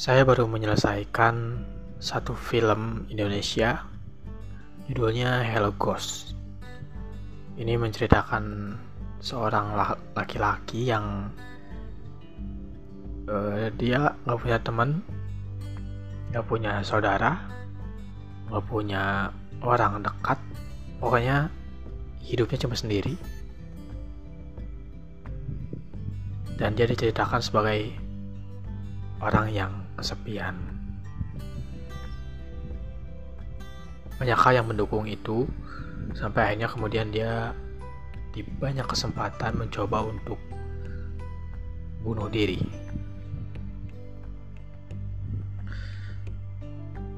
Saya baru menyelesaikan satu film Indonesia, judulnya Hello Ghost. Ini menceritakan seorang laki-laki yang uh, dia nggak punya teman, nggak punya saudara, nggak punya orang dekat, pokoknya hidupnya cuma sendiri. Dan dia diceritakan sebagai orang yang kesepian. Banyak hal yang mendukung itu, sampai akhirnya kemudian dia di banyak kesempatan mencoba untuk bunuh diri.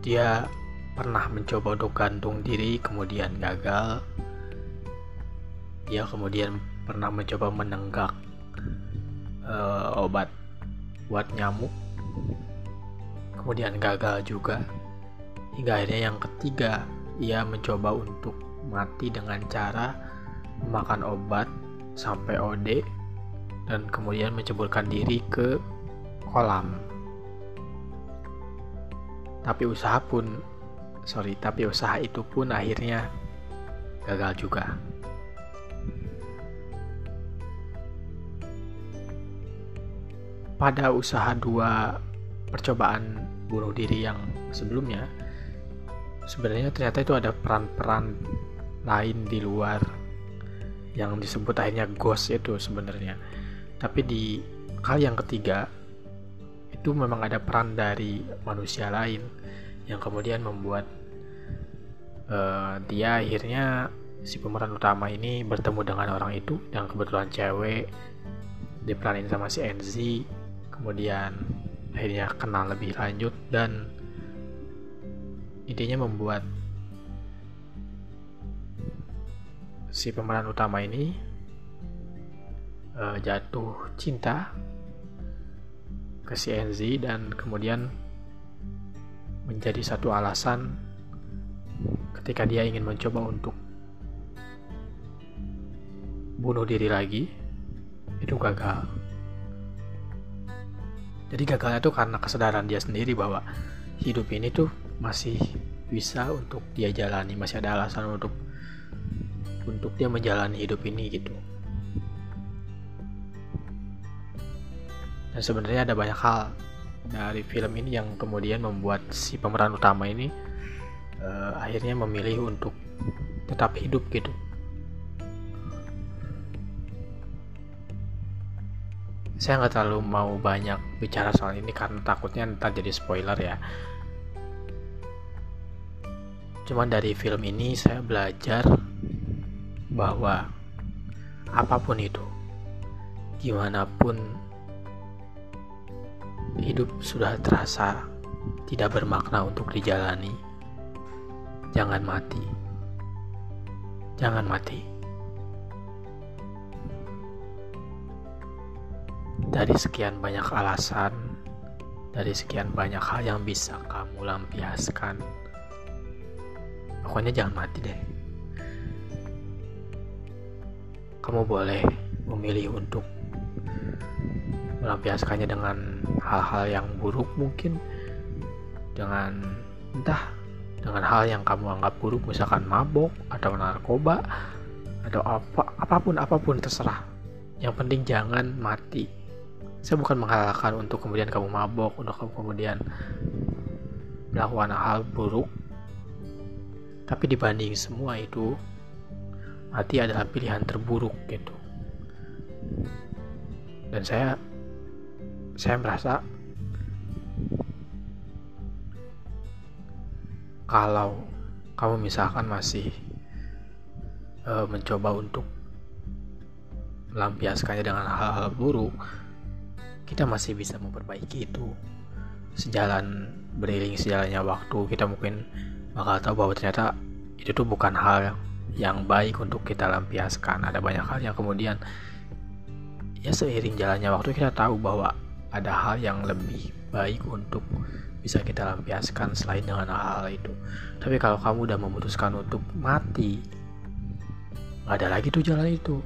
Dia pernah mencoba untuk gantung diri, kemudian gagal. Dia kemudian pernah mencoba menenggak uh, obat buat nyamuk kemudian gagal juga. Hingga akhirnya yang ketiga ia mencoba untuk mati dengan cara memakan obat sampai OD dan kemudian menceburkan diri ke kolam. Tapi usaha pun sorry tapi usaha itu pun akhirnya gagal juga. Pada usaha dua percobaan bunuh diri yang sebelumnya sebenarnya ternyata itu ada peran-peran lain di luar yang disebut akhirnya ghost itu sebenarnya. Tapi di kali yang ketiga itu memang ada peran dari manusia lain yang kemudian membuat uh, dia akhirnya si pemeran utama ini bertemu dengan orang itu yang kebetulan cewek diperanin sama si Enzi kemudian akhirnya kenal lebih lanjut dan intinya membuat si pemeran utama ini uh, jatuh cinta ke si Enzi dan kemudian menjadi satu alasan ketika dia ingin mencoba untuk bunuh diri lagi. Itu gagal jadi gagalnya tuh karena kesadaran dia sendiri bahwa hidup ini tuh masih bisa untuk dia jalani masih ada alasan untuk untuk dia menjalani hidup ini gitu. Dan sebenarnya ada banyak hal dari film ini yang kemudian membuat si pemeran utama ini uh, akhirnya memilih untuk tetap hidup gitu saya nggak terlalu mau banyak bicara soal ini karena takutnya ntar jadi spoiler ya. Cuman dari film ini saya belajar bahwa apa pun itu gimana pun hidup sudah terasa tidak bermakna untuk dijalani jangan mati. Jangan mati dari sekian banyak alasan, dari sekian banyak hal yang bisa kamu lampiaskan, pokoknya jangan mati deh. Kamu boleh memilih untuk melampiaskannya dengan hal-hal yang buruk mungkin dengan entah dengan hal yang kamu anggap buruk misalkan mabok atau narkoba atau apa apa pun apa pun terserah yang penting jangan mati saya bukan menghalalkan untuk kemudian kamu mabok untuk kamu kemudian melakukan hal buruk. Tapi dibanding semua itu mati adalah pilihan terburuk gitu. Dan saya saya merasa kalau kamu misalkan masih uh, mencoba untuk melampiaskannya dengan hal-hal buruk kita masih bisa memperbaiki itu. Sejalan beriring sejalannya waktu kita mungkin bakal tahu bahwa ternyata itu tuh bukan hal yang baik untuk kita lampiaskan. Ada banyak hal yang kemudian ya seiring jalannya waktu kita tahu bahwa ada hal yang lebih baik untuk bisa kita lampiaskan selain dengan hal-hal itu. Tapi kalau kamu udah memutuskan untuk mati nggak ada lagi tuh jalan itu.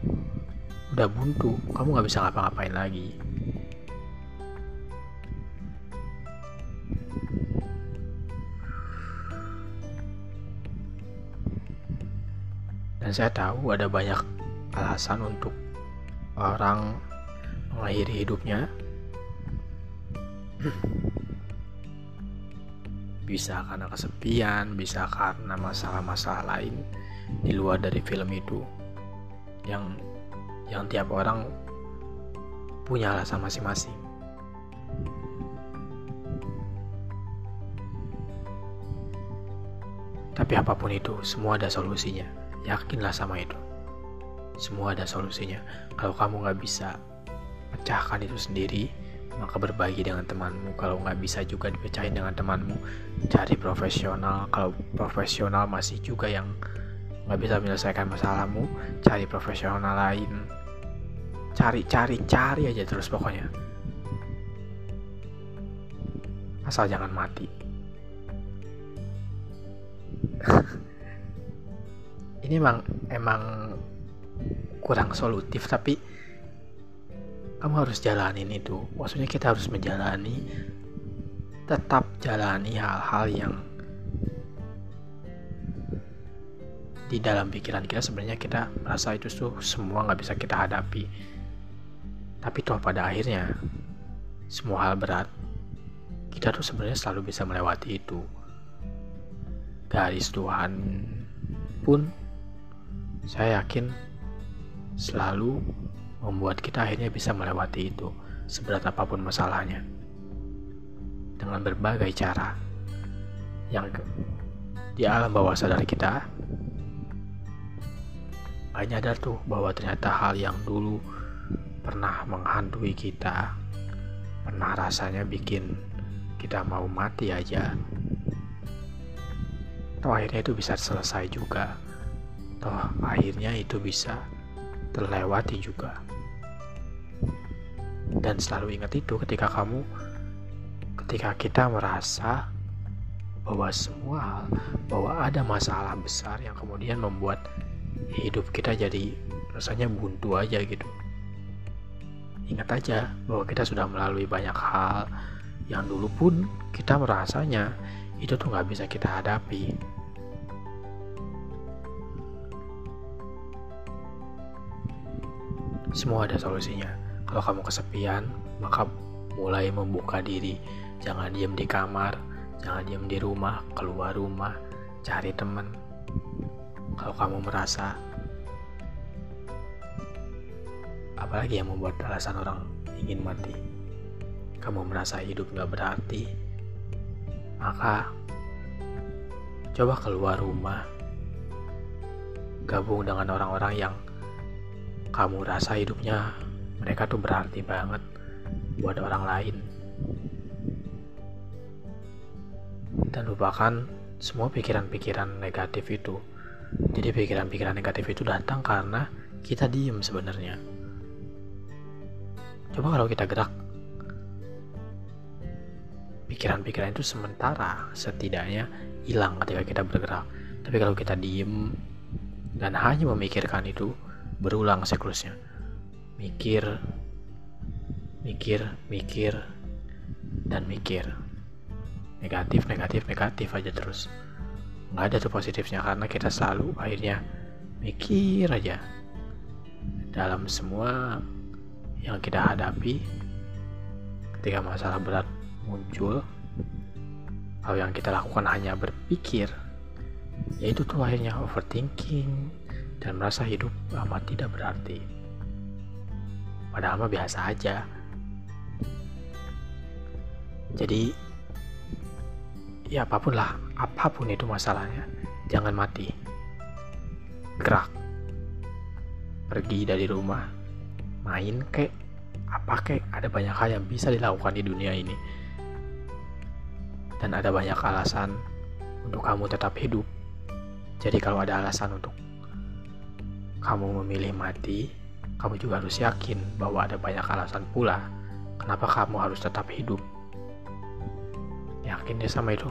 Udah buntu kamu nggak bisa ngapa-ngapain lagi dan saya tahu ada banyak alasan untuk orang mengakhiri hidupnya. Bisa karena kesepian bisa karena masalah-masalah lain di luar dari film itu. Yang yang tiap orang punya alasan masing-masing. Tapi apa pun itu semua ada solusinya yakinlah sama itu semua ada solusinya. Kalau kamu nggak bisa pecahkan itu sendiri, maka berbagi dengan temanmu. Kalau nggak bisa juga dipecahin dengan temanmu, cari profesional. Kalau profesional masih juga yang nggak bisa menyelesaikan masalahmu, cari profesional lain. Cari, cari, cari aja terus pokoknya. Asal jangan mati. Ini emang emang kurang solutif tapi kamu harus jalanin itu. Maksudnya kita harus menjalani tetap jalani hal-hal yang di dalam pikiran kita sebenarnya kita merasa itu tuh semua nggak bisa kita hadapi. Tapi toh pada akhirnya semua hal berat kita tuh sebenarnya selalu bisa melewati itu. Garis Tuhan pun saya yakin selalu membuat kita akhirnya bisa melewati itu seberat apa pun masalahnya. Dengan berbagai cara yang di alam bawah sadar kita hanya ada tuh bahwa ternyata hal yang dulu pernah menghantui kita pernah rasanya bikin kita mau mati aja toh akhirnya itu bisa selesai juga toh akhirnya itu bisa terlewati juga. Dan selalu ingat itu ketika kamu ketika kita merasa bahwa semua bahwa ada masalah besar yang kemudian membuat hidup kita jadi rasanya buntu aja gitu. Ingat aja bahwa kita sudah melalui banyak hal yang dulu pun kita merasanya itu tuh nggak bisa kita hadapi Semua ada solusinya. Kalau kamu kesepian, maka mulai membuka diri. Jangan diam di kamar, jangan diam di rumah, keluar rumah, cari teman. Kalau kamu merasa apalagi yang membuat alasan orang ingin mati, kamu merasa hidup gak berarti, maka coba keluar rumah, gabung dengan orang-orang yang kamu rasa hidupnya mereka tuh berarti banget buat orang lain. Dan lupakan semua pikiran-pikiran negatif itu. Jadi pikiran-pikiran negatif itu datang karena kita diem sebenarnya. Coba kalau kita gerak pikiran-pikiran itu sementara setidaknya hilang ketika kita bergerak. Tapi kalau kita diem dan hanya memikirkan itu berulang siklusnya. Mikir mikir mikir dan mikir. Negatif negatif negatif aja terus. Nggak ada tuh positifnya karena kita selalu akhirnya mikir aja. Dalam semua yang kita hadapi ketika masalah berat muncul hal yang kita lakukan hanya berpikir yaitu tuh akhirnya overthinking dan merasa hidup amat tidak berarti. Padahal mah biasa aja. Jadi ya apa pun lah, apa pun itu masalahnya, jangan mati. Gerak. Pergi dari rumah, main kek, apa kek, ada banyak hal yang bisa dilakukan di dunia ini. Dan ada banyak alasan untuk kamu tetap hidup. Jadi kalau ada alasan untuk kamu memilih mati, kamu juga harus yakin bahwa ada banyak alasan pula kenapa kamu harus tetap hidup. Yakin deh sama itu.